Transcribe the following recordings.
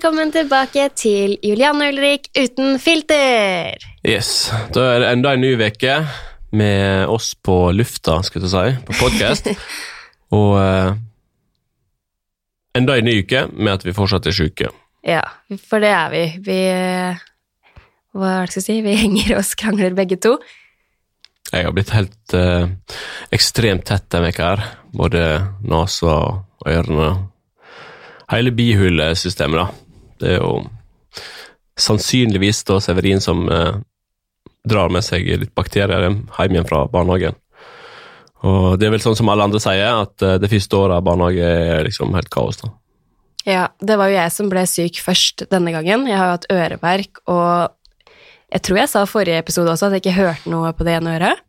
Velkommen tilbake til Julianne Ulrik uten filter. Yes, Da er det enda en ny uke med oss på lufta, skulle jeg si, på podkast. og eh, enda en ny uke med at vi fortsatt er sjuke. Ja, for det er vi. Vi Hva er det jeg skal si? Vi henger og skrangler begge to. Jeg har blitt helt eh, ekstremt tett denne veka her. Både nesa og ørene. Hele bihulesystemet, da. Det er jo sannsynligvis da Severin som eh, drar med seg litt bakterier hjem igjen fra barnehagen. Og det er vel sånn som alle andre sier, at eh, det første året av barnehage er liksom helt kaos. da. Ja, det var jo jeg som ble syk først denne gangen. Jeg har jo hatt øreverk, og jeg tror jeg sa i forrige episode også at jeg ikke hørte noe på det ene øret.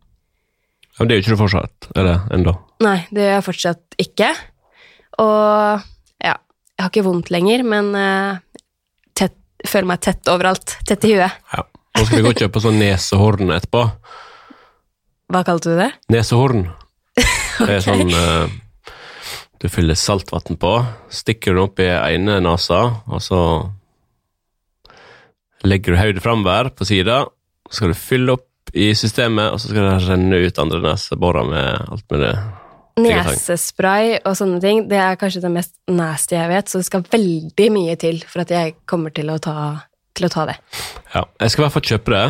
Ja, men det er jo ikke du fortsatt, eller ennå. Nei, det gjør jeg fortsatt ikke. Og ja, jeg har ikke vondt lenger, men eh, føler meg tett overalt. Tett i huet. Ja. Nå skal vi gå og kjøpe sånn nesehorn etterpå. Hva kalte du det? Nesehorn. Det er sånn eh, du fyller saltvann på, stikker den opp i ene nesa, og så legger du hodet framover på sida. Så skal du fylle opp i systemet, og så skal det renne ut andre neseborer med alt mulig. Nesespray og sånne ting, det er kanskje det mest nasty jeg vet, så det skal veldig mye til for at jeg kommer til å ta, til å ta det. Ja, jeg skal i hvert fall kjøpe det,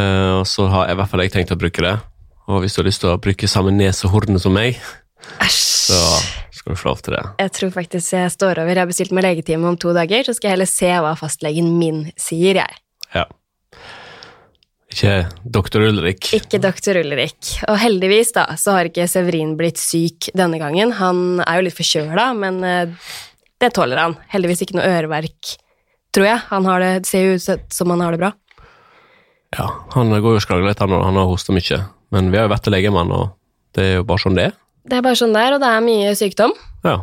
eh, og så har jeg i hvert fall jeg tenkt å bruke det. Og hvis du har lyst til å bruke samme nesehorn som meg, Æsj! så skal du få lov til det. Jeg tror faktisk jeg står over. Jeg har bestilt meg legetime om to dager, så skal jeg heller se hva fastlegen min sier, jeg. Ja. Ikke doktor Ulrik. Ikke doktor Ulrik. Og heldigvis da, så har ikke Severin blitt syk denne gangen. Han er jo litt forkjøla, men eh, det tåler han. Heldigvis ikke noe øreverk, tror jeg. Han har det, det ser jo ut som han har det bra. Ja, han går jo og skragler litt, han, han har hosta mye. Men vi har jo vært til legemann, og det er jo bare sånn det er. Det er bare sånn der, og det er mye sykdom. Ja,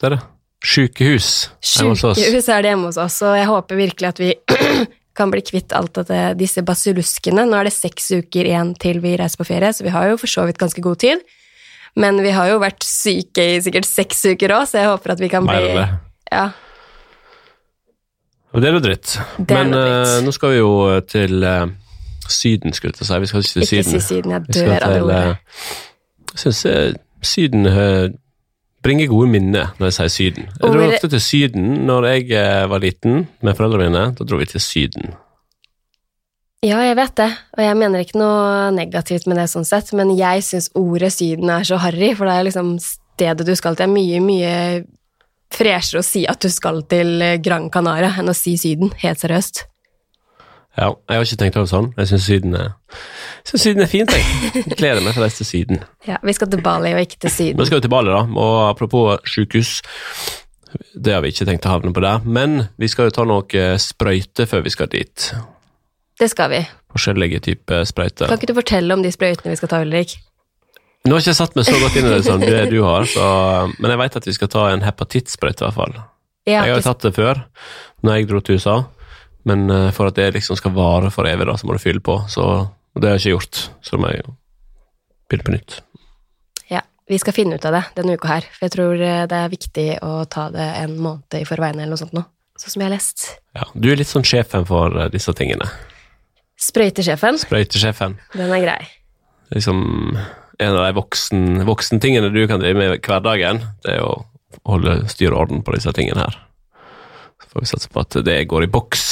det er det. Sjukehus hjemme hos oss. Sykehus er det hjemme hos oss, og jeg håper virkelig at vi kan bli kvitt alt dette, disse basilluskene. Nå er det seks uker igjen til vi reiser på ferie, så vi har jo for så vidt ganske god tid. Men vi har jo vært syke i sikkert seks uker òg, så jeg håper at vi kan Mer bli enn det. Ja, det er noe dritt. Det Men noe dritt. Uh, nå skal vi jo til uh, Syden, skulle jeg si. Vi skal ikke til ikke Syden. si Syden, jeg dør av det ordet. eh, Jeg syns eh, Syden eh, bringer gode minner når jeg sier Syden. Jeg dro ofte til Syden når jeg eh, var liten med foreldrene mine. Da dro vi til Syden. Ja, jeg vet det, og jeg mener ikke noe negativt med det sånn sett, men jeg syns ordet Syden er så harry, for det er liksom stedet du skal til. Det er mye, mye freshere å si at du skal til Gran Canaria enn å si Syden, helt seriøst. Ja, jeg har ikke tenkt over sånn. Jeg syns Syden Syden er fint, jeg. Gleder meg til å reise til Syden. Ja, vi skal til Bali og ikke til Syden. Vi skal til Bali, da. Og apropos sykehus. Det har vi ikke tenkt å havne på der. Men vi skal jo ta noe sprøyte før vi skal dit. Det skal vi. Forskjellige typer sprøyter. Kan ikke du fortelle om de sprøytene vi skal ta, Ulrik? Nå har jeg ikke satt meg så godt inn i det som det du har, så, men jeg vet at vi skal ta en hepatittsprøyte, i hvert fall. Jeg Jeg har jo ikke, tatt det før, når jeg dro til USA, men eh, for at det liksom skal vare for evig, da, så må du fylle på. Så det har jeg ikke gjort, så må jeg begynne på nytt. ja, vi skal finne ut av det denne uka her, for jeg tror eh, det er viktig å ta det en måned i forveien eller noe sånt nå, sånn som jeg har lest. Ja, du er litt sånn sjefen for eh, disse tingene. Sprøytesjefen, Sprøytesjefen. den er grei. liksom en av de voksen, voksentingene du kan drive med i hverdagen, det er å holde styr og orden på disse tingene her. Får vi satse på at det går i boks.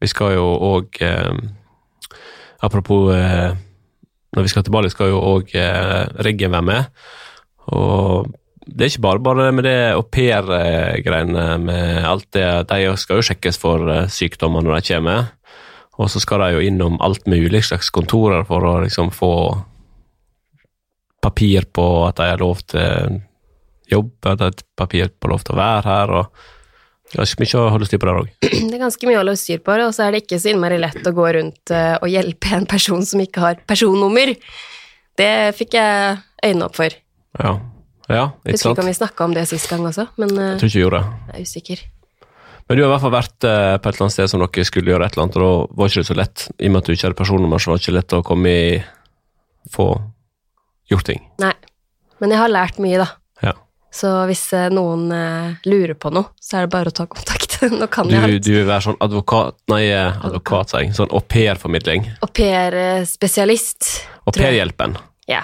Vi skal jo òg eh, Apropos eh, Når vi skal til Bali, skal jo òg eh, Reggen være med. Og det er ikke bare bare med det aupair-greiene med alt det De skal jo sjekkes for eh, sykdommer når de kommer. Og så skal de jo innom alt mulig slags kontorer for å liksom få papir på at de har lov til jobb, at de har papir på lov til å være her, og ikke mye å holde styr på der òg. Det er ganske mye å holde styr på, og så er det ikke så innmari lett å gå rundt eh, og hjelpe en person som ikke har personnummer. Det fikk jeg øynene opp for. Ja. ja, ikke Husker ikke om vi snakka om det sist gang også, men eh, Jeg tror ikke vi gjorde det. jeg er usikker. Men du har i hvert fall vært eh, på et eller annet sted som dere skulle gjøre et eller annet, og da var ikke det så lett. I og med at du ikke hadde personnummer, så var det ikke lett å komme i få gjort ting. Nei. Men jeg har lært mye, da. Så hvis eh, noen eh, lurer på noe, så er det bare å ta kontakt. Nå kan Du, jeg alt. du vil være sånn advokat Nei, eh, advokat, sier jeg. Sånn au pair-formidling. Au pair-spesialist. Au pair-hjelpen. Ja.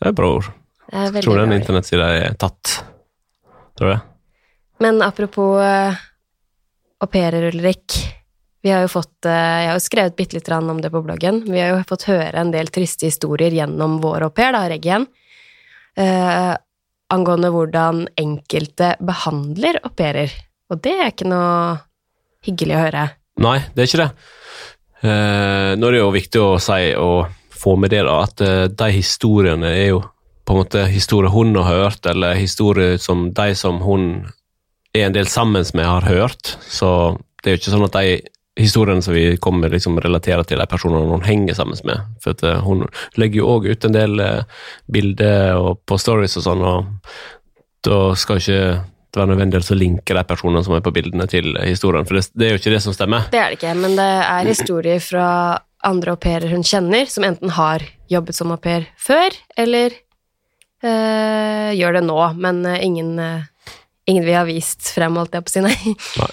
Det er bra ord. Er Tror den internettsida er tatt. Tror du det? Men apropos uh, au pairer, Ulrik. Vi har jo fått Jeg har jo skrevet bitte litt om det på bloggen. Vi har jo fått høre en del triste historier gjennom vår au pair, da, Reggen. Angående hvordan enkelte behandler au pairer. Og det er ikke noe hyggelig å høre. Nei, det er ikke det. Eh, nå er det jo viktig å si og få med det da, at eh, de historiene er jo på en måte historier hun har hørt, eller historier som de som hun er en del sammen med, har hørt. Så det er jo ikke sånn at de historiene som vi kommer liksom relatere til de personene hun henger sammen med. For at eh, hun legger jo òg ut en del eh, bilder og på stories og sånn, og da skal ikke det være nødvendig å linke de personene som er på bildene til historien, for det, det er jo ikke det som stemmer. Det er det ikke, men det er historier fra andre au pairer hun kjenner, som enten har jobbet som au pair før, eller øh, gjør det nå, men ingen, ingen vi har vist frem, holdt jeg på å si, nei.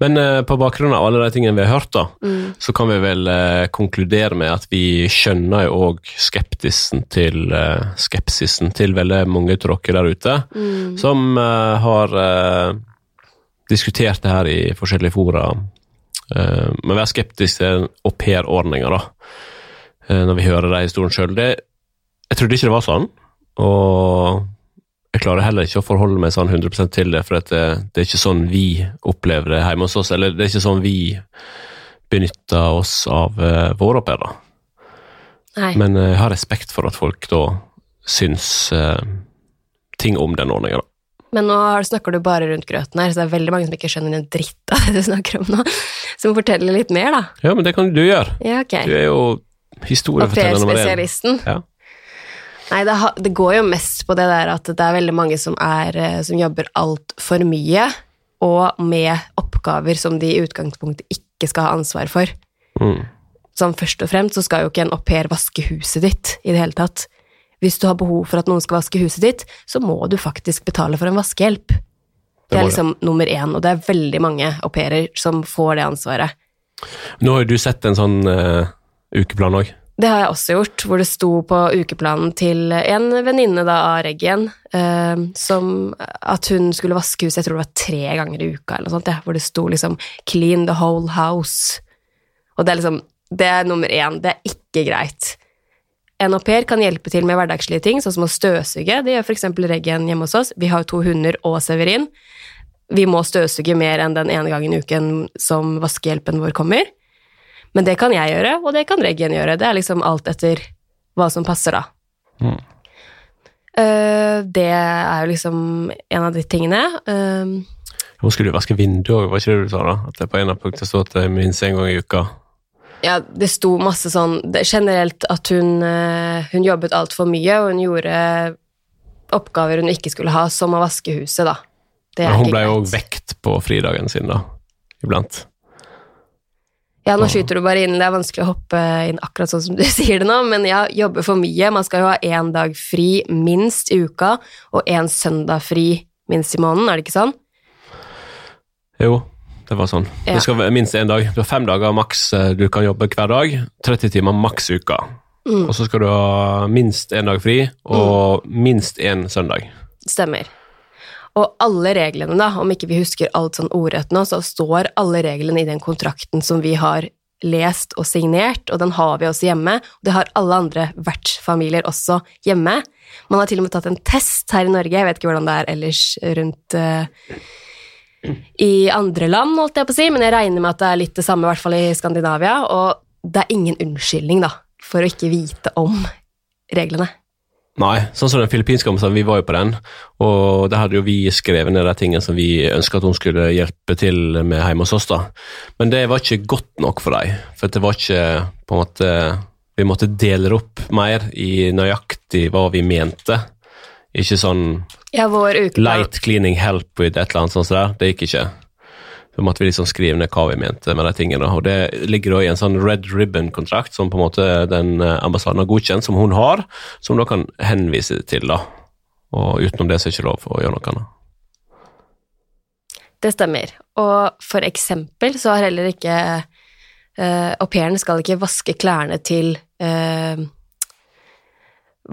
Men eh, på bakgrunn av alle de tingene vi har hørt, da, Mm. så kan vi vel eh, konkludere med at vi skjønner jo òg skeptisen til eh, skepsisen til veldig mange av dere der ute, Mm. som eh, har eh, diskutert det her i forskjellige fora. Uh, men vær skeptisk til aupairordninga, da, eh, når vi hører de historiene sjøl. Jeg trodde ikke det var sånn, og jeg klarer heller ikke å forholde meg sånn 100% til det, for det, det er ikke sånn vi opplever det hjemme hos oss, eller det er ikke sånn vi benytter oss av uh, våre au pairer. Men eh, jeg har respekt for at folk da syns uh, ting om den ordninga, da. Men nå snakker du bare rundt grøten her, så det er veldig mange som ikke skjønner en dritt av det du snakker om nå. Så må fortelle litt mer, da. Ja, men det kan du gjøre. Ja, ok. Du er jo historieforteller nummer én. Au-pair-spesialisten. Ja. Nei, det, ha- det går jo mest på det der at det er veldig mange som, er, eh, som jobber altfor mye, og med oppgaver som de i utgangspunktet ikke skal ha ansvar for. Mm. Sånn først og fremst så skal jo ikke en au pair vaske huset ditt i det hele tatt. Hvis du har behov for at noen skal vaske huset ditt, så må du faktisk betale for en vaskehjelp. Det det er liksom nummer én, og det er veldig mange au pairer som får det ansvaret. Nå har jo du sett en sånn uh, ukeplan òg. Det har jeg også gjort, hvor det sto på ukeplanen til en venninne av Reggen, eh, som at hun skulle vaske huset, jeg tror det var tre ganger i uka, eller noe sånt, ja, hvor det sto liksom 'clean the whole house'. Og det er liksom, det er nummer én, det er ikke greit. En au pair kan hjelpe til med hverdagslige ting, sånn som å støvsuge. Det gjør eksempel Reggen hjemme hos oss. Vi har to hunder og Severin. Vi må støvsuge mer enn den ene gangen i uken som vaskehjelpen vår kommer. Men det kan jeg gjøre, og det kan Reggen gjøre. Det er liksom alt etter hva som passer, da. Mm. Uh, det er jo liksom en av de tingene. Uh, Hun skulle du vaske vinduet òg, var ikke det du sa? da? At det på en av punktene sto at det minst én gang i uka. ja, det sto masse sånn det, Generelt at hun, uh, hun jobbet altfor mye, og hun gjorde oppgaver hun ikke skulle ha, som å vaske huset, da. Det er Men hun ble jo òg vekt på fridagen sin, da. Iblant. Ja, nå skyter du bare inn, det er vanskelig å hoppe inn akkurat sånn som du sier det nå, men ja, jobbe for mye. Man skal jo ha én dag fri minst i uka, og én søndag fri minst i måneden, er det ikke sånn? Jo, det var sånn. Ja. Det skal være minst én dag. Du har fem dager maks eh, du kan jobbe hver dag. 30 timer maks uka. Mm. Og så skal du ha minst én dag fri, og minst én søndag. Stemmer. Og alle reglene, da, om ikke vi husker alt sånn ordrett nå, så står alle reglene i den kontrakten som vi har lest og signert, og den har vi også hjemme. Og det har alle andre vertsfamilier også hjemme. Man har til og med tatt en test her i Norge, jeg vet ikke hvordan det er ellers rundt uh, i andre land, holdt jeg på å si, men jeg regner med at det er litt det samme, i hvert fall i Skandinavia, og det er ingen unnskyldning, da, for å ikke vite om reglene. Nei, sånn som den filippinske ambassaden, vi var jo på den, og der hadde jo vi skrevet ned de tingene som vi ønska at hun skulle hjelpe til med hjemme hos oss, da. Men det var ikke godt nok for dem, for det var ikke på en måte Vi måtte dele det opp mer i nøyaktig hva vi mente. Ikke sånn Ja, light cleaning help with et eller annet sånt. så. Det gikk ikke. Så måtte vi liksom skrive ned hva vi mente med de tingene. Og det ligger da i en sånn red ribbon-kontrakt som på en måte den eh, ambassaden har godkjent, som hun har, som da kan henvise til, da. Og utenom det så er det ikke lov å gjøre noe annet. Det stemmer. Og for eksempel så har heller ikke uh, Au pairen skal ikke vaske klærne til uh,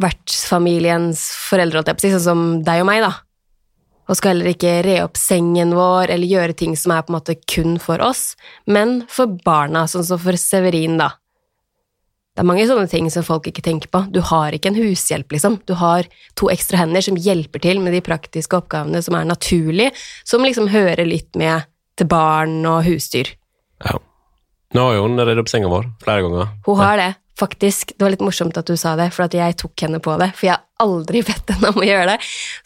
vertsfamiliens foreldre, holdt jeg på å si, sånn som deg og meg, da. Og skal heller ikke re opp sengen vår eller gjøre ting som er på en måte kun for oss, men for barna, sånn som for Severin, da. Det er mange sånne ting som folk ikke tenker på. Du har ikke en hushjelp, liksom. Du har to ekstra hender som hjelper til med de praktiske oppgavene som er naturlige, som liksom hører litt med til barn og husdyr. Ja. Nå har jo hun redd opp senga vår flere ganger. Hun har det, faktisk. Det var litt morsomt at du sa det, for at jeg tok henne på det. For jeg har aldri bedt henne om å gjøre det.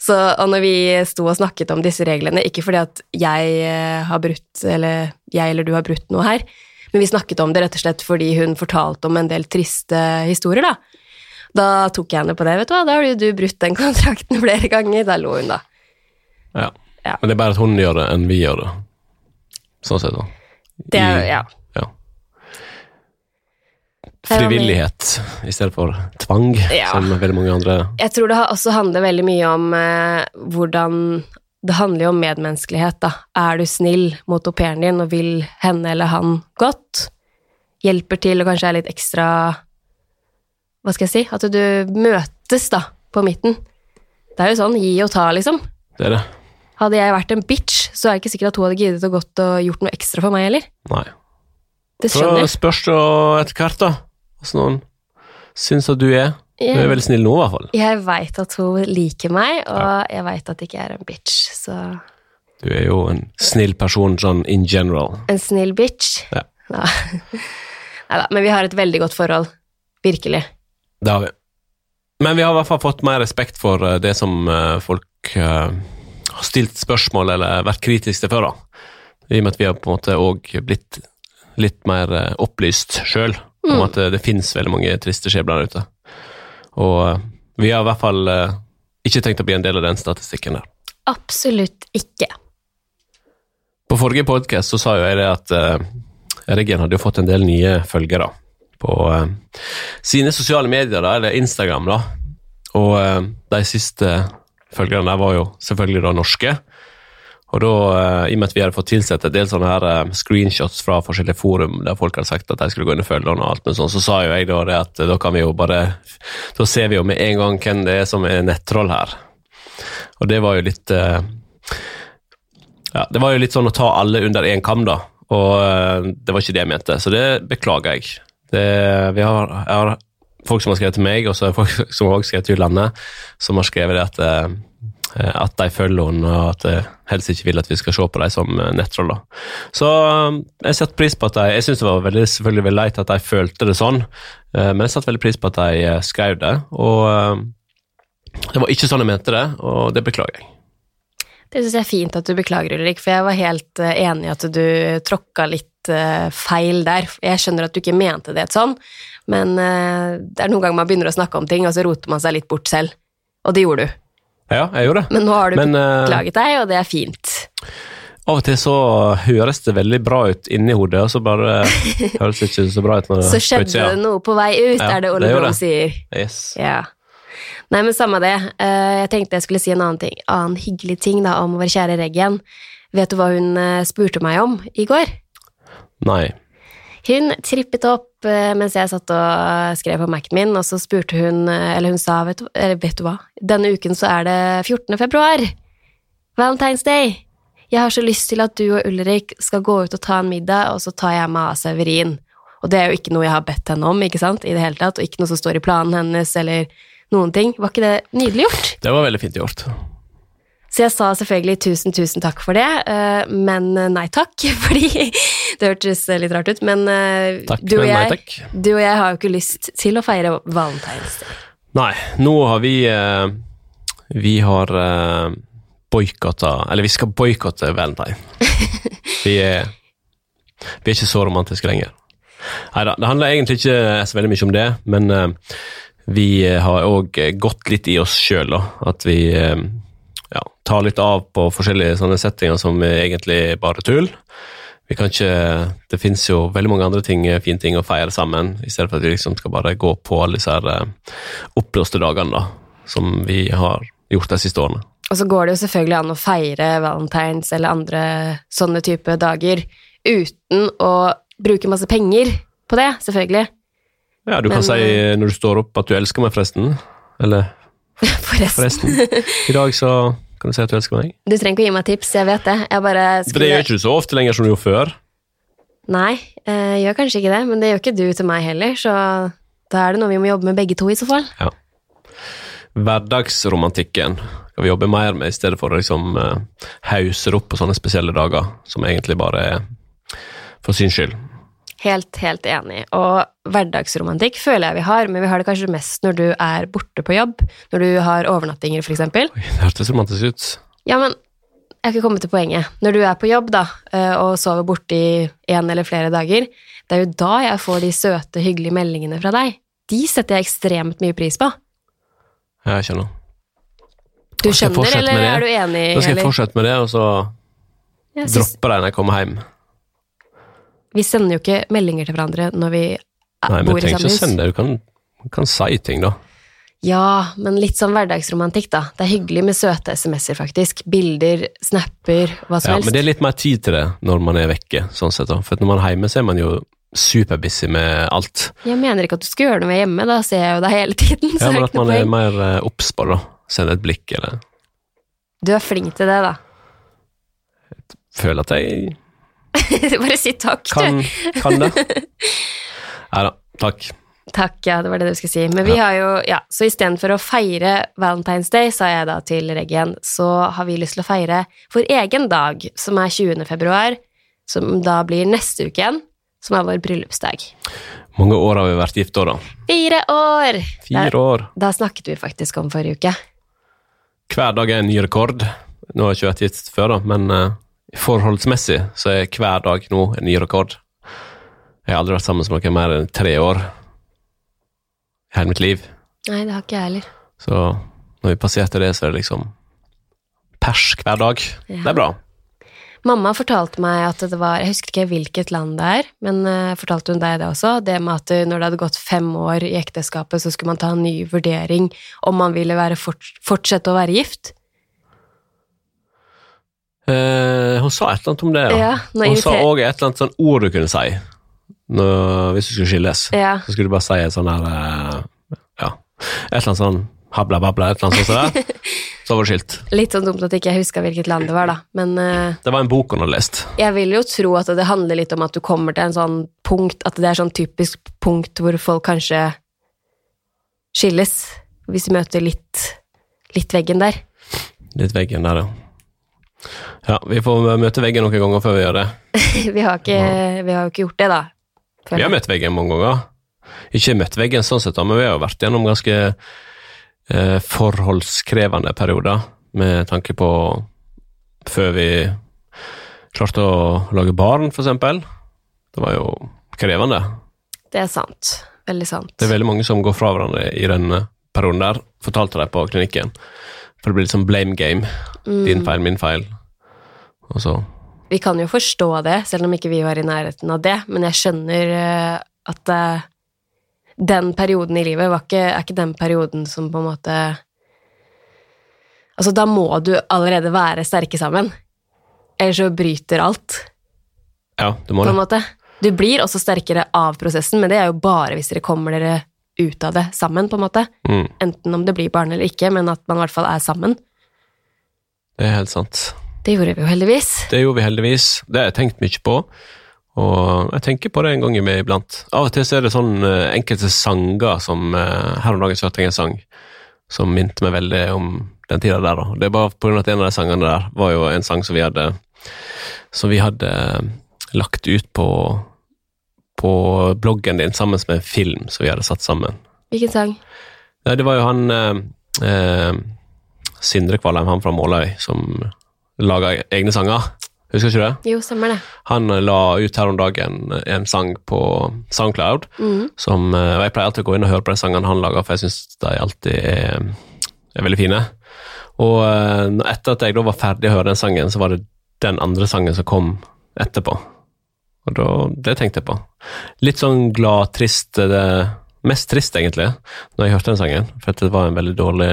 Så, og når vi sto og snakket om disse reglene, ikke fordi at jeg eh, har brutt, eller jeg eller du har brutt noe her, men vi snakket om det rett og slett fordi hun fortalte om en del triste historier, da. Da tok jeg henne på det. vet du hva, Da har du brutt den kontrakten flere ganger. Da lo hun, da. Ja. Ja. Men det er bare at hun gjør det, enn vi gjør det. Sånn sett, da. Det er, ja. Frivillighet i stedet for tvang, Ja. som veldig mange andre Jeg tror det også handler veldig mye om eh, hvordan Det handler jo om medmenneskelighet, da. Er du snill mot au pairen din og vil henne eller han godt? Hjelper til og kanskje er litt ekstra Hva skal jeg si? At du møtes, da, på midten. Det er jo sånn gi og ta, liksom. Det er det. Hadde jeg vært en bitch, så er det ikke sikkert at hun hadde giddet å gått og gjort noe ekstra for meg heller. Nei. Det skjønner jeg. spørs det etter hvert, da. Hvordan noen syns at du er. Du er veldig snill nå, i hvert fall. jeg veit at hun liker meg, og jeg veit at jeg ikke er en bitch, så Du er jo en snill person sånn in general. En snill bitch? Ja. Ja. Neida, men vi har et veldig godt forhold. Virkelig. Det har vi. Men vi har i hvert fall fått mer respekt for eh, det som eh, folk eh, har stilt spørsmål eller vært kritiske til før, da. I og med at vi har på en måte òg blitt litt mer opplyst sjøl om Mm. at eh, det finnes veldig mange triste skjebner der ute. Og eh, vi har i hvert fall eh, ikke tenkt å bli en del av den statistikken der. Absolutt ikke. På forrige podkast så sa jo jeg det at uh, Reggen hadde jo fått en del nye følgere på uh, sine sosiale medier, da, eller Instagram, da. Og uh, de siste følgerne der var jo selvfølgelig da norske. Og da, eh, i og med at vi hadde fått tilsett et del sånne her eh, screenshots fra forskjellige forum der folk hadde sagt at de skulle gå inn og følge den og alt, men sånn, så sa jo jeg da det at eh, da kan vi jo bare Da ser vi jo med en gang hvem det er som er nettroll her. Og det var jo litt ja, Det var jo litt sånn å ta alle under én kam, da. Og det var ikke det jeg mente, så det beklager jeg. Det, vi har, jeg har folk som har skrevet til meg, og så er det folk som har skrevet til landet, som har skrevet det at, at de følger henne, og at jeg helst ikke vil at vi skal se på dem som eh, nettroller. Så eh, jeg setter pris på at de Jeg syns det var veldig, selvfølgelig veldig leit at de følte det sånn, eh, men jeg satte veldig pris på at de eh, skrev det. Og eh, det var ikke sånn jeg mente det, og det beklager jeg. Det syns jeg er fint at du beklager, Ulrik, for jeg var helt eh, enig i at du tråkka litt eh, feil der. Jeg skjønner at du ikke mente det sånn, men eh, det er noen ganger man begynner å snakke om ting, og så roter man seg litt bort selv. Og det gjorde du. Ja, jeg gjorde det. Men nå har du Men, eh, beklaget deg, og det er fint. Av og til så høres det veldig bra ut inni hodet, og så bare høres det ikke så bra ut Så skjedde det noe på vei ut, Ja, er det Ole Brumm sier. Yes. Ja. Nei, men samme det. Eh, Jeg tenkte jeg skulle si en annen ting, annen hyggelig ting da, om vår kjære Reggen. Vet du hva hun eh, spurte meg om i går? Nei. Hun trippet opp eh, mens jeg satt og skrev på Mac-en min, og så spurte hun, eh, eller hun sa, vet du, vet du hva, denne uken så er det 14. februar, Valentine's Day. Jeg har så lyst til at du og Ulrik skal gå ut og ta en middag, og så tar jeg meg av Severin. Og det er jo ikke noe jeg har bedt henne om, ikke sant, i det hele tatt, og ikke noe som står i planen hennes, eller noen ting. Var ikke det nydelig gjort? Det var veldig fint gjort. Så jeg sa selvfølgelig tusen, tusen takk for det, eh, men nei takk, fordi det hørtes litt rart ut. Men eh, Takk, du, og nei jeg, takk. du og jeg har jo ikke lyst til å feire Valentine's Day. Nei, nå har vi eh, Vi har boikotta Eller vi skal boikotte Valentine. Vi er, vi er ikke så romantiske lenger. Nei da, det handler egentlig ikke så veldig mye om det, men eh, vi har òg gått litt i oss sjøl, da. At vi eh, ja, ta litt av på forskjellige sånne settinger som er egentlig bare tull. Vi kan ikke, Det finnes jo veldig mange andre ting, fine ting å feire sammen, i stedet for at vi liksom skal bare gå på alle disse her eh, oppblåste dagene da, som vi har gjort de siste årene. Og så går det jo selvfølgelig an å feire valentines eller andre sånne type dager uten å bruke masse penger på det, selvfølgelig. Ja, du kan Men, si når du står opp at du elsker meg, forresten. Eller Forresten. forresten. I dag så kan du si at du elsker meg. Du trenger ikke å gi meg tips, jeg vet det. Jeg bare For det gjør ikke du så ofte lenger som du gjorde før. Nei, eh, jeg gjør kanskje ikke det, men det gjør ikke du til meg heller, så da er det noe vi må jobbe med begge to i så fall. Ja. Hverdagsromantikken skal vi jobbe mer med, i stedet for å liksom hauser opp på sånne spesielle dager, som egentlig bare er for syns skyld. Helt, helt enig. Og hverdagsromantikk føler jeg vi har, men vi har det kanskje mest når du er borte på jobb, når du har overnattinger, eksempel. Det hørtes romantisk ut. Ja, men jeg har ikke kommet til poenget. Når du er på jobb da, eh, og sover borte i en eller flere dager, det er jo da jeg får de søte, hyggelige meldingene fra deg. De setter jeg ekstremt mye pris på. Jeg skjønner. Du skjønner, eller er du enig? Da skal jeg eller? fortsette med det, og så Jeg synes, det når jeg kommer hjem. Vi sender jo ikke meldinger til hverandre når vi Nei, men bor i trenger samme ikke å sende det. Du kan, kan si ting, da. Ja, men litt sånn hverdagsromantikk, da. Det er hyggelig med søte SMS-er, faktisk. Bilder, snapper, hva som Ja, helst. men det er litt mer tid til det når man er vekke, sånn sett. da. For når man er hjemme, så er man jo superbusy med alt. Jeg mener ikke at du skal gjøre noe hjemme, da ser jeg jo deg hele tiden. Så Ja, men at man er mer eh, obs på det, da. Sende et blikk, eller Du er flink til det, da. Jeg føler at jeg Bare si takk, kan, du. kan det. Nei da, takk. Takk, ja, det var det du skulle si. Men vi har jo, ja, så istedenfor å feire Valentine's Day, sa jeg da til Reggen, så har vi lyst til å feire vår egen dag, som er 20. februar, som da blir neste uke igjen, som er vår bryllupsdag. Mange år har vi vært gift da, da. Fire år! Fire år. Da snakket vi faktisk om forrige uke. Hver dag er en ny rekord. Nå har jeg ikke vært gift før, da, men eh, forholdsmessig så er hver dag nå en ny rekord. Jeg har aldri vært sammen med noen mer enn tre år i hele mitt liv. Nei, det har ikke jeg heller. Så når vi passerte det, så er det liksom pers hver dag. Ja. Det er bra. Mamma fortalte meg at det var Jeg husker ikke hvilket land det er, men eh, fortalte hun deg det også? Det med at eh, når det hadde gått fem år i ekteskapet, så skulle man ta en ny vurdering om man ville fort, fortsette å være gift? Eh, hun sa et eller annet om det, ja. Hun sa irriter- òg et eller annet sånn ord du kunne si når, hvis du skulle skilles. Ja. Så skulle du bare si et sånn her eh, Ja, et eller annet sånn habla babla, et eller annet sånt. Så var det skilt. Litt sånn dumt at jeg ikke husker hvilket land det var, da. Men uh, Det var en bok hun hadde lest. jeg vil jo tro at det handler litt om at du kommer til en sånn punkt At det er sånn typisk punkt hvor folk kanskje skilles. Hvis de møter litt, litt veggen der. Litt veggen der, ja. Ja, vi får møte veggen noen ganger før vi gjør det. vi, har ikke, vi har jo ikke gjort det, da. føler Vi har møtt veggen mange ganger. Ikke møtt veggen sånn sett, da, men vi har jo vært gjennom ganske eh, forholdskrevende perioder, med tanke på før vi klarte å lage barn, eksempel. Det var jo krevende. Det er sant. Veldig sant. Det er veldig mange som går fra hverandre i den perioden der, fortalte de på klinikken. For det blir sånn blame game. Mm. Din feil, min feil. Og så Vi kan jo forstå det, selv om ikke vi var i nærheten av det, men jeg skjønner eh, at eh, den perioden i livet var ikke, er ikke den perioden som på en måte Altså, da må du allerede være sterke sammen, ellers så bryter alt, Ja, du må det. måte. Du blir også sterkere av prosessen, men det er jo bare hvis dere kommer dere ut av det sammen, på en måte. Mm, Enten om det blir barn eller ikke, men at man i hvert fall er sammen. det er helt sant. Det gjorde vi jo heldigvis. Det gjorde vi heldigvis. Det har jeg tenkt mye på. Og jeg tenker på det en gang iblant. Av og til så er det sånn eh, enkelte sanger som eh, Her om dagen så hørte jeg en sang som minte meg veldig om den tida der. da. Det er bare av at en av de sangene der var jo en sang som vi hadde Som vi hadde eh, lagt ut på på bloggen din sammen med en film som vi hadde satt sammen. Hvilken sang? Nei, det var jo han eh, eh, Sindre Kvalheim, han fra Måløy, som laga egne sanger. Husker ikke det? Jo, stemmer det. Han eh, la ut her om dagen en sang på Soundcloud, Mm. som eh, Jeg pleier alltid å gå inn og høre på de sangene han lager, for jeg syns de alltid er, er veldig fine. Og etter at jeg da var ferdig å høre den sangen, så var det den andre sangen som kom etterpå. Og da, det tenkte jeg på. Litt sånn glad, trist det, Mest trist, egentlig, når jeg hørte den sangen, for det var en veldig dårlig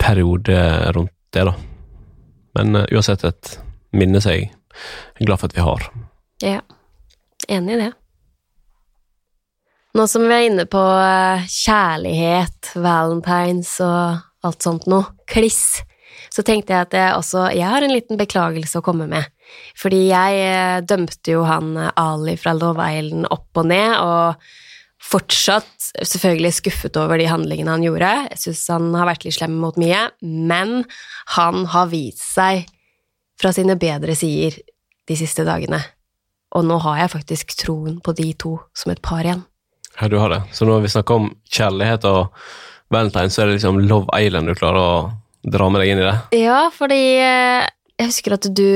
periode rundt det, da. Men uh, uansett et minne som jeg er glad for at vi har. Ja. Enig i det. Nå som vi er inne på eh, kjærlighet, valentines og alt sånt noe, kliss, så tenkte jeg at jeg også Jeg har en liten beklagelse å komme med. Fordi jeg eh, dømte jo han eh, Ali fra Love Island opp og ned, og fortsatt selvfølgelig skuffet over de handlingene han gjorde. Jeg syns han har vært litt slem mot mye, men han har vist seg fra sine bedre sider de siste dagene. Og nå har jeg faktisk troen på de to som et par igjen. Ja, du har det. Så når vi snakker om kjærlighet og valentine, så er det liksom Love Island du klarer å dra med deg inn i det? Ja, fordi eh, jeg husker at du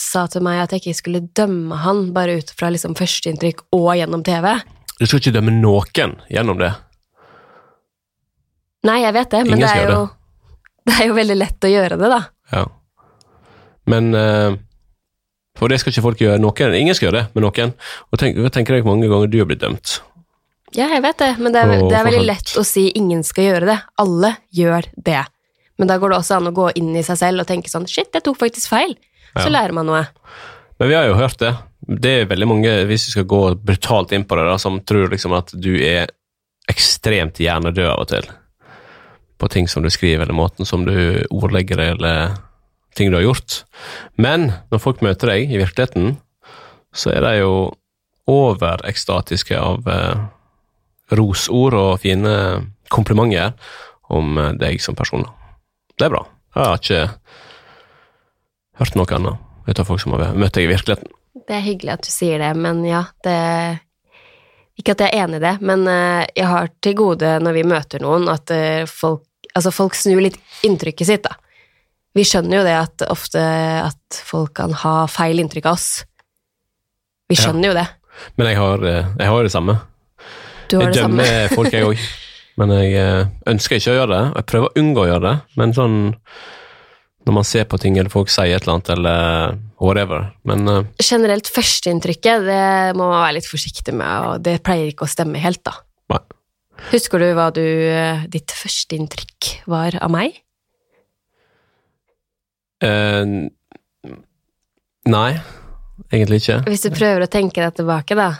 sa til meg at jeg ikke skulle dømme han bare ut fra liksom førsteinntrykk og gjennom TV. Du skal ikke dømme noen gjennom det. Nei, jeg vet det, men det er, jo, det er jo veldig lett å gjøre det, da. Ja. Men eh, For det skal ikke folk gjøre. Noen, ingen skal gjøre det med noen. Og tenk, tenker deg hvor mange ganger du har blitt dømt. Ja, jeg vet det, men det er, det er veldig lett å si ingen skal gjøre det. Alle gjør det. Men da går det også an å gå inn i seg selv og tenke sånn shit, jeg tok faktisk feil. Så Ja. lærer man noe. Men vi har jo hørt det. Det er veldig mange, hvis vi skal gå brutalt inn på det, da, som tror liksom at du er ekstremt hjernedød av og til. På ting som du skriver, eller måten som du ordlegger det, eller ting du har gjort. Men når folk møter deg i virkeligheten, så er de jo overekstatiske av eh, rosord og fine komplimenter om eh, deg som person. Det er bra. Jeg har ikke hørt noe annet ut av folk som har møtt deg i virkeligheten. Det er hyggelig at du sier det, men ja, det Ikke at jeg er enig i det, men eh, jeg har til gode når vi møter noen, at eh, folk, altså folk snur litt inntrykket sitt, da. Vi skjønner jo det at ofte at folk kan ha feil inntrykk av oss. Vi Ja. skjønner jo det. Men jeg har, eh, jeg har det samme. Du har Jeg det samme. dømmer folk, jeg òg. Men jeg eh, ønsker ikke å gjøre det. og Jeg prøver å unngå å gjøre det, men sånn når man ser på ting, eller folk sier et eller annet, eller whatever. Men uh, Generelt førsteinntrykket, det må man være litt forsiktig med, og det pleier ikke å stemme helt, da. nei. Husker du hva du, eh, ditt førsteinntrykk var av meg? Uh, nei, egentlig ikke. Hvis du prøver å tenke deg tilbake, da.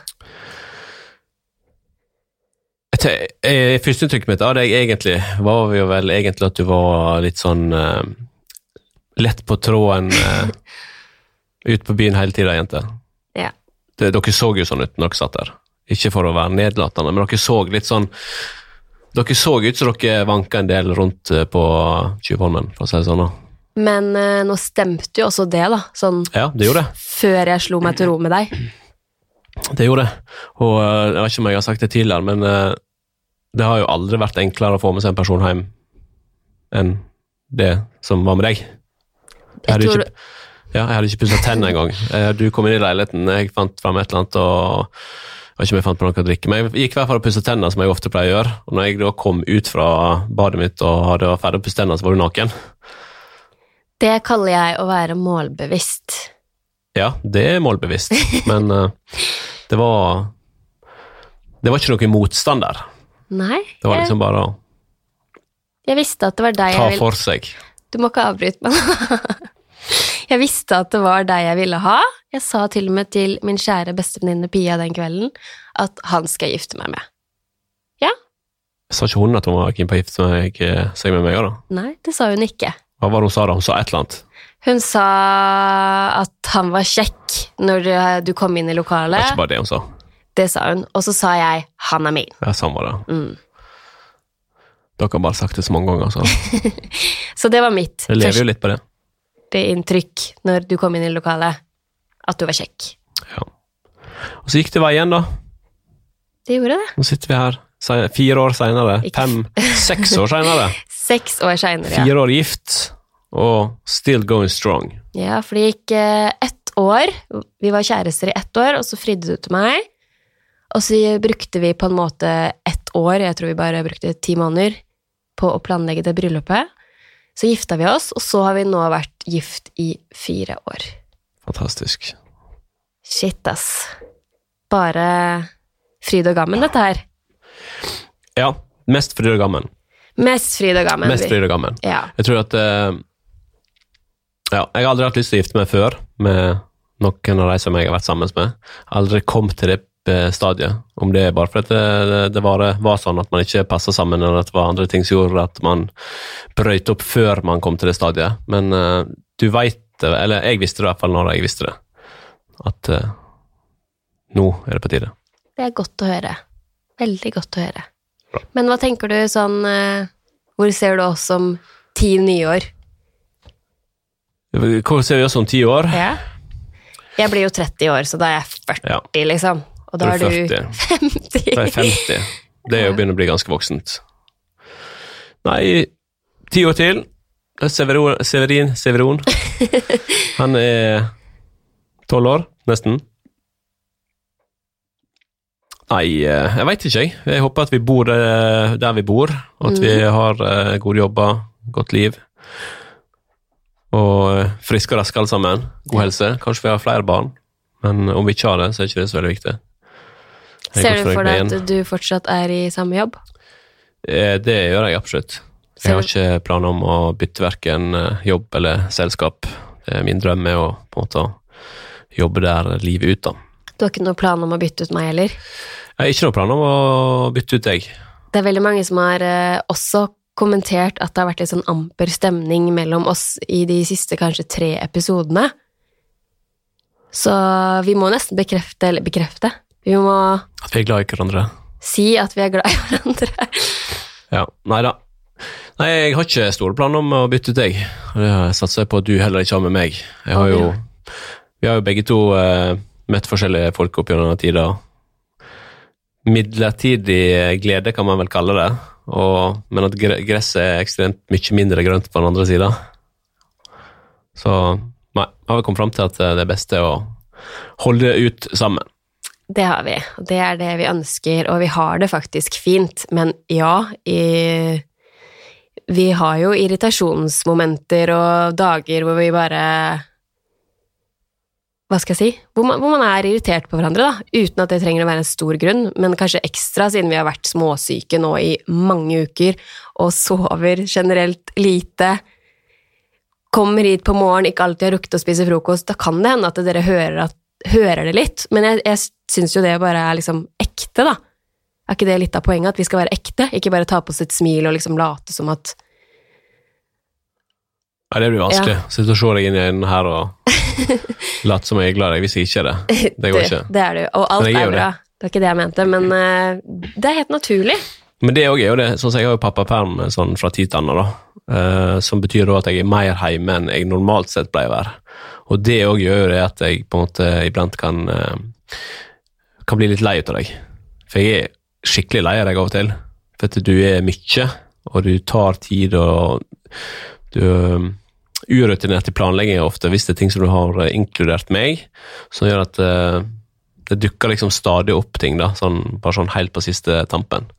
Eh, Førsteinntrykket mitt av deg egentlig var jo vel egentlig at du var litt sånn uh, lett på tråden uh, ut på byen hele tida, jente. Ja. Det, dere så jo sånn ut når dere satt der. Ikke for å være nedlatende, men dere så litt sånn Dere så ut som dere vanka en del rundt på Tjuvholmen, for å si det sånn. da. Men uh, nå stemte jo også det, da, sånn Ja, det gjorde det. før jeg slo meg til ro med deg. Det gjorde det. Og eh, jeg vet ikke om jeg har sagt det tidligere, men eh, det har jo aldri vært enklere å få med seg en person hjem enn det som var med deg. Jeg hadde ikke, ja, jeg hadde ikke pussa tennene engang. Eh, Du kom inn i leiligheten, jeg fant fram et eller annet og jeg vet ikke om jeg fant på noe å drikke, men jeg gikk i hvert fall og pussa tennene, som jeg ofte pleier å gjøre. Og når jeg da kom ut fra badet mitt og hadde ferdig å pusse tennene, så var du naken. Det kaller jeg å være målbevisst. Ja, det er målbevisst, men uh, det var Det var ikke noe motstand der. Nei, Det var liksom bare å jeg visste at det var deg ta jeg ville for seg. Du må ikke avbryte meg. Jeg visste at det var deg jeg ville ha. Jeg sa til og med til min kjære bestevenninne Pia den kvelden at han skal jeg gifte meg med. Ja. Sa ikke hun at hun var keen på å gifte eh, seg med meg òg, da? Nei, det sa hun ikke. Hva var det hun sa da? Hun sa et eller annet. Hun sa at han var kjekk når du, du kom inn i lokalet. Det var ikke bare det hun sa. Det sa hun. Og så sa jeg 'han er min'. Ja, samme var det. Mm. Dere har bare sagt det så mange ganger, så Så det var mitt jeg lever jo litt på det. Det inntrykk når du kom inn i lokalet. At du var kjekk. Ja. Og så gikk det veien, da. Det gjorde det. Nå sitter vi her fire år seinere. Fem, seks år seinere. Seks år seinere, ja. Fire år gift, og still going strong. Ja, for det gikk eh, ett år. Vi var kjærester i ett år, og så fridde du til meg. Og så brukte vi på en måte ett år, jeg tror vi bare brukte ti måneder, på å planlegge det bryllupet. Så gifta vi oss, og så har vi nå vært gift i fire år. Fantastisk. Shit, ass. Bare fryd og gammen, dette her. Ja, mest fryd og gammen. Mest fryd og gammen. Mest fryd og gammen. Ja. Jeg tror at eh, Ja, jeg har aldri hatt lyst til å gifte meg før med noen av de som jeg har vært sammen med. Aldri kommet til det eh, stadiet. Om det er bare fordi det, det, det var, var sånn at man ikke passa sammen, eller at det var andre ting som gjorde at man brøyt opp før man kom til det stadiet. Men uh, du veit det, eller jeg visste det i hvert fall når jeg visste det, at uh, nå er det på tide. Det er godt å høre. Veldig godt å høre. Bra. Men hva tenker du sånn uh, Hvor ser du oss om ti nye år? Hvor ser vi oss om ti år? Ja. Jeg blir jo 30 år, så da er jeg 40, Ja. liksom. Og da er er du du 50. Da er jeg 50. Det er jo begynner å bli ganske voksent. Nei, ti år til. Severin, Severin, Severon. Han er tolv år, nesten. Nei, eh, jeg veit ikke, jeg. Jeg håper at vi bor eh, der vi bor, og at vi har eh, gode jobber, godt liv. Og eh, friske og raske alle sammen. God helse. Kanskje vi har flere barn, men om vi ikke har det, så er ikke det så veldig viktig. Jeg Ser du for deg at du fortsatt er i samme jobb? Eh, Det gjør jeg absolutt. Jeg har ikke planer om å bytte verken eh, jobb eller selskap. Min drøm er å på en måte jobbe der livet ut, da. Du har ikke noen plan om å bytte ut meg heller? Jeg har ikke noen planer om å bytte ut deg. Det er veldig mange som har også kommentert at det har vært litt sånn amper stemning mellom oss i de siste kanskje tre episodene. Så vi må nesten bekrefte, eller bekrefte, vi må At vi er glad i hverandre. si at vi er glad i hverandre. Ja, Nei da. Nei, jeg har ikke store planer om å bytte ut deg. Det satser jeg på at du heller ikke har med meg. Jeg har jo, vi har jo begge to eh, møtt forskjellige folk opp gjennom tida. Midlertidig glede, kan man vel kalle det. Og, men at gresset er ekstremt mye mindre grønt på den andre sida. Så nei, har vi kommet fram til at det er å holde det ut sammen. Det har vi, det er det vi ønsker, og vi har det faktisk fint, men ja, i, vi har jo irritasjonsmomenter og dager hvor vi bare Hva skal jeg si? Hvor man, hvor man er irritert på hverandre, da, uten at det trenger å være en stor grunn, men kanskje ekstra siden vi har vært småsyke nå i mange uker og sover generelt lite. Kommer hit på morgen, ikke alltid har rukket å spise frokost, da kan det hende at dere hører, at, hører det litt, men jeg, jeg syns jo det bare er liksom ekte, da. Er ikke det litt av poenget, at vi skal være ekte, ikke bare ta på oss et smil og liksom late som at Nei, det blir vanskelig. Sitte og se deg inn i øynene her og late som jeg er glad i deg hvis jeg ikke er det. Det går ikke. Det er du, og alt er bra. Det var ikke det jeg mente, men uh, det er helt naturlig. Men det òg er jo det, sånn som jeg har jo pappaperm sånn fra tid til annen, eh, som betyr da at jeg er mer hjemme enn jeg normalt sett pleier å være. Og det òg gjør jo det at jeg på en måte iblant kan, uh, kan bli litt lei av deg. For jeg er skikkelig lei av deg av og til. For at du er mye, og du tar tid, og du urutinert i planlegging ofte, hvis det er ting som du har eh, inkludert meg, som gjør at eh, det dukker liksom stadig opp ting, da, sånn, bare sånn helt på siste tampen.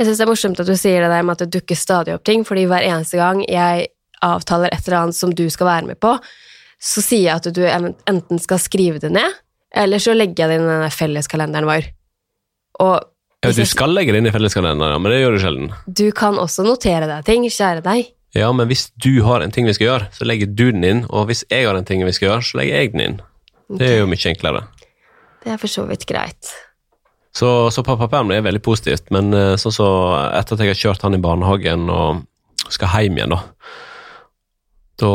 Jeg syns det er morsomt at du sier det der med at det dukker stadig opp ting, fordi hver eneste gang jeg avtaler et eller annet som du skal være med på, så sier jeg at du enten skal skrive det ned, eller så legger jeg det inn i denne felleskalenderen vår. Og Ja, du skal legge det inn i felleskalenderen, men det gjør du sjelden. du kan også notere deg ting, kjære deg. Ja, men hvis du har en ting vi skal gjøre, så legger du den inn, og hvis jeg har en ting vi skal gjøre, så legger jeg den inn. Det er jo mye enklere. Det er for så vidt greit. Så, så pappaperm er veldig positivt, men eh, sånn så etter at jeg har kjørt han i barnehagen og skal hjem igjen, da, da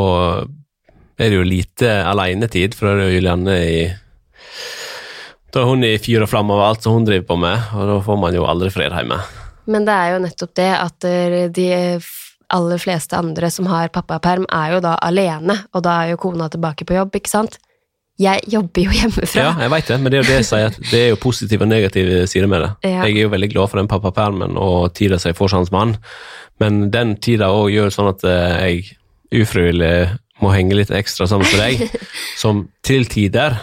er det jo lite alenetid, for da er det jo Julianne i Da er hun i fyr og flamme over alt som hun driver på med, og da får man jo aldri fred hjemme. Men det er jo nettopp det at eh, de aller fleste andre som har pappaperm, er jo da alene, og da er jo kona tilbake på jobb, ikke sant? Jeg jobber jo hjemmefra. Ja, jeg vet det, men det er jo det jeg sier, det er jo positive og negative sider med det. Ja. Jeg er jo veldig glad for den pappapermen og tida som jeg får som mann, men den tida òg gjør sånn at eh, jeg ufrivillig må henge litt ekstra sammen med deg, som til tider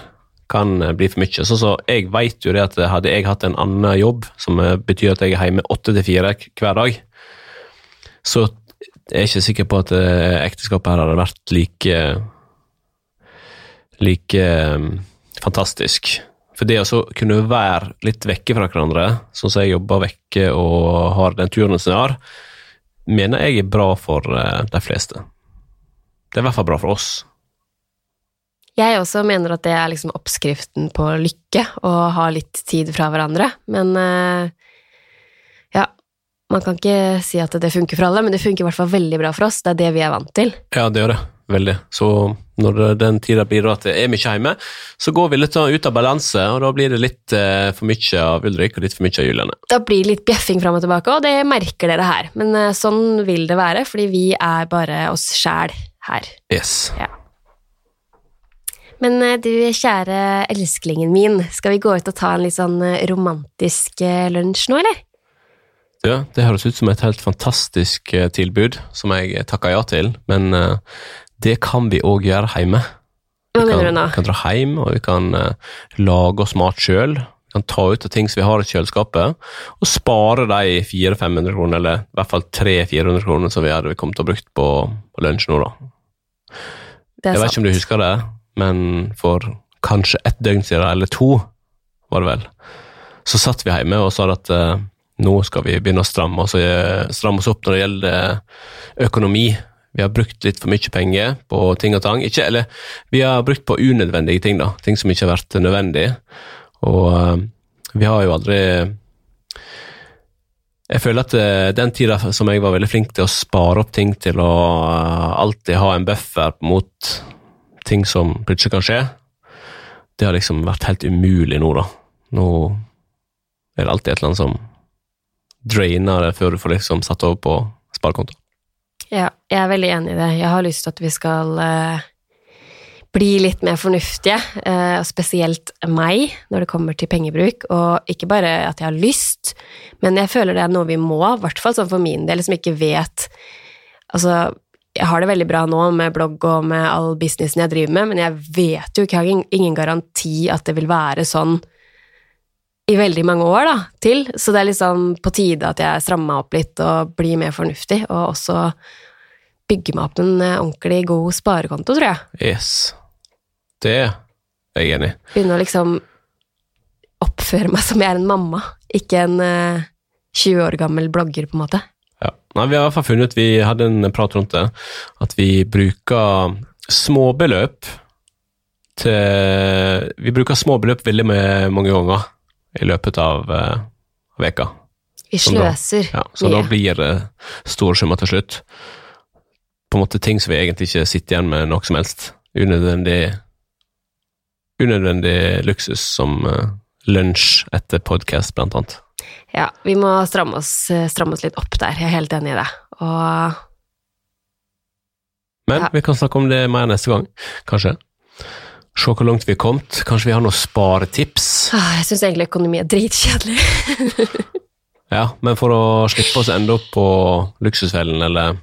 kan eh, bli for mye. Så, så jeg vet jo det at hadde jeg hatt en annen jobb, som eh, betyr at jeg er hjemme åtte til fire hver dag, så er ikke sikker på at eh, ekteskapet her hadde vært like like eh, fantastisk. For det å kunne være litt vekke fra hverandre, sånn som jeg jobber vekke og har den turen som jeg har, mener jeg er bra for eh, de fleste. Det er i hvert fall bra for oss. Jeg også mener at det er liksom oppskriften på lykke, å ha litt tid fra hverandre. Men ja, man kan ikke si at det funker for alle, men det funker i hvert fall veldig bra for oss. Det er det vi er vant til. Ja, det gjør det. Veldig. Så når den tida blir at det er mye hjemme, så går vi litt sånn ut av balanse, og da blir det litt eh, for mye av Ulrik og litt for mye av Juliane. Da blir det litt bjeffing fram og tilbake, og det merker dere her. Men eh, sånn vil det være, fordi vi er bare oss sjæl her. Yes. Men eh, du, kjære elsklingen min, skal vi gå ut og ta en litt sånn romantisk lunsj nå, eller? Ja, det høres ut som et helt fantastisk eh, tilbud, som jeg takker ja til, men eh, det kan vi òg gjøre hjemme. Vi kan, dra hjem, og vi kan eh, lage oss mat sjøl. Vi kan ta ut av ting som vi har i kjøleskapet, og spare de 400-500 kroner, eller i hvert fall 300-400 kroner som vi hadde kommet til å brukt på, på lunsj nå, da. Det Jeg vet ikke om du husker det, men for kanskje ett døgn siden, eller to, var det vel, så satt vi hjemme og sa at eh, nå skal vi begynne å stramme oss, eh, stramme oss opp når det gjelder eh, økonomi. Vi har brukt litt for mye penger på ting og tang. Ikke, eller vi har brukt på unødvendige ting, da. Ting som ikke har vært nødvendig. Og eh, vi har jo aldri jeg føler at den tida som jeg var veldig flink til å spare opp ting til å alltid ha en buffer mot ting som plutselig kan skje, det har liksom vært helt umulig nå, da. Nå er det alltid et eller annet som drainer det før du får liksom satt over på sparekonto. Ja, jeg er veldig enig i det. Jeg har lyst til at vi skal eh, bli litt mer fornuftige, eh, spesielt meg, når det kommer til pengebruk. Og ikke bare at jeg har lyst, men jeg føler det er noe vi må, i hvert fall sånn for min del, som ikke vet Altså, jeg har det veldig bra nå med blogg og med all businessen jeg driver med, men jeg vet jo ikke, jeg har ingen garanti at det vil være sånn i veldig mange år da, til, så det er liksom på tide at jeg strammer meg opp litt og blir mer fornuftig, og også bygger meg opp en eh, ordentlig god sparekonto, tror jeg. Yes. Det er jeg enig i. Begynne å liksom oppføre meg som jeg er en mamma, ikke en uh, 20 år gammel blogger, på en måte. Ja. Nei, vi har i hvert fall funnet vi hadde en prat rundt det, at vi bruker småbeløp til Vi bruker småbeløp veldig mange ganger i løpet av uh, veka. Vi sløser mye. Ja, så da blir det store summer til slutt. På en måte ting som vi egentlig ikke sitter igjen med noe som helst. Unødvendig Unødvendig luksus som uh, lunsj etter podkast, blant annet. Ja, vi må stramme oss, eh, stramme oss litt opp der, jeg er helt enig i det. Og Men Ja. vi kan snakke om det mer neste gang, kanskje. Se hvor langt vi er kommet. Kanskje vi har noen sparetips. ah, jeg syns egentlig økonomi er dritkjedelig. Ja, men for å slippe oss ende opp på Luksusfellen, eller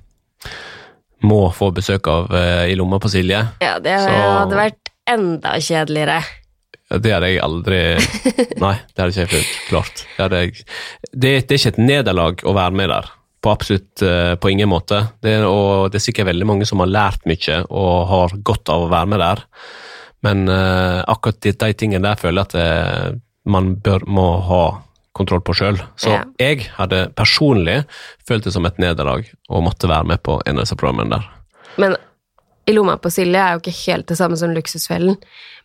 må få besøk av eh, i lomma på Silje, Ja, det Så- hadde vært enda kjedeligere. Det hadde jeg aldri Nei, det hadde ikke jeg følt klart. Det, jeg, det, det er ikke et nederlag å være med der. På absolutt eh, på ingen måte. Det, og det er sikkert veldig mange som har lært mye og har godt av å være med der. Men uh, akkurat de, de tingene der føler jeg at det, man bør, må ha kontroll på sjøl. Så Ja. jeg hadde personlig følt det som et nederlag å måtte være med på en av disse programmene der. Men i lomma på Silje er jo ikke helt det samme som Luksusfellen.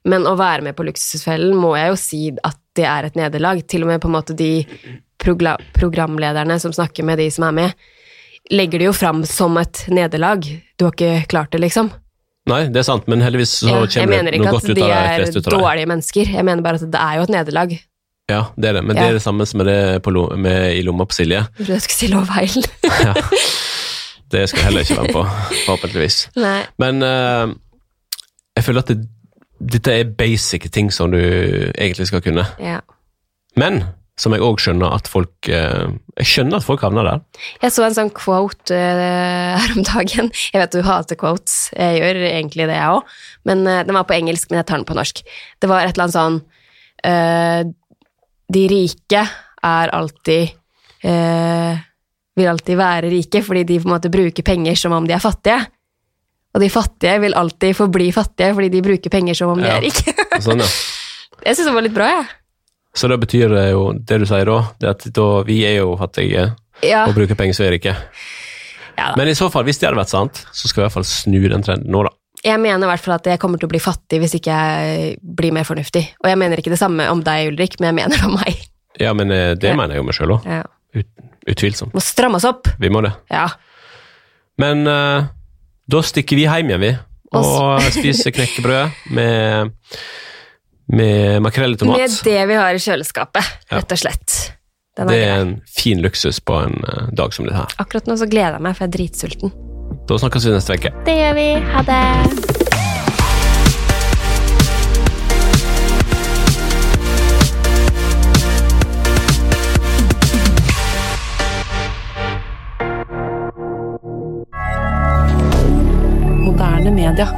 Men å være med på Luksusfellen må jeg jo si at det er et nederlag. Til og med på en måte de programlederne som snakker med de som er med, legger det jo fram som et nederlag. Du har ikke klart det, liksom. Nei, det er sant, men heldigvis så Ja, kommer det noe godt ut av av Jeg mener ikke at de det. dårlige mennesker. Jeg mener bare at det er jo et nederlag. Ja, det er det, men det er det samme som er det på, lo- med, i lomma på Silje. Jeg trodde jeg skulle si lovfeil. Ja. Det skal jeg heller ikke være med på, forhåpentligvis. Nei. Men uh, jeg føler at det, dette er basic ting som du egentlig skal kunne. Ja. Men som jeg òg skjønner at folk eh, Jeg skjønner at folk havner der. Jeg så en sånn quote eh, her om dagen. Jeg vet du hater quotes, jeg gjør egentlig det, jeg òg. Men eh, den var på engelsk, men jeg tar den på norsk. Det var et eller annet sånn De rike er alltid Vil alltid være rike fordi de på en måte bruker penger som om de er fattige. Og de fattige vil alltid forbli fattige fordi de bruker penger som om de Ja. er rike. Sånn, ja. jeg syns det var litt bra, jeg. Så det betyr det jo det du sier da, det at da vi er jo fattige Ja. og bruker penger som er rike. Ja. Men i så fall, hvis det hadde vært sant, så skal vi i hvert fall snu den trenden nå, da. Jeg mener i hvert fall at jeg kommer til å bli fattig hvis ikke jeg blir mer fornuftig. Og jeg mener ikke det samme om deg, Ulrik, men jeg mener det om meg. Ja, men eh, det Ja. mener jeg jo meg sjøl òg. Utvilsomt. Må stramme oss opp. Vi må det. Ja. Men uh, da stikker vi hjem igjen, vi. Og spiser knekkebrød med, med makrell i tomat. Med det vi har i kjøleskapet, Ja. rett og slett. Den Det er er en fin luksus på en eh, dag som dette her. Akkurat nå så gleder jeg meg, for jeg er dritsulten. Da snakkes vi neste uke. Det gjør vi. Ha det. Moderne media.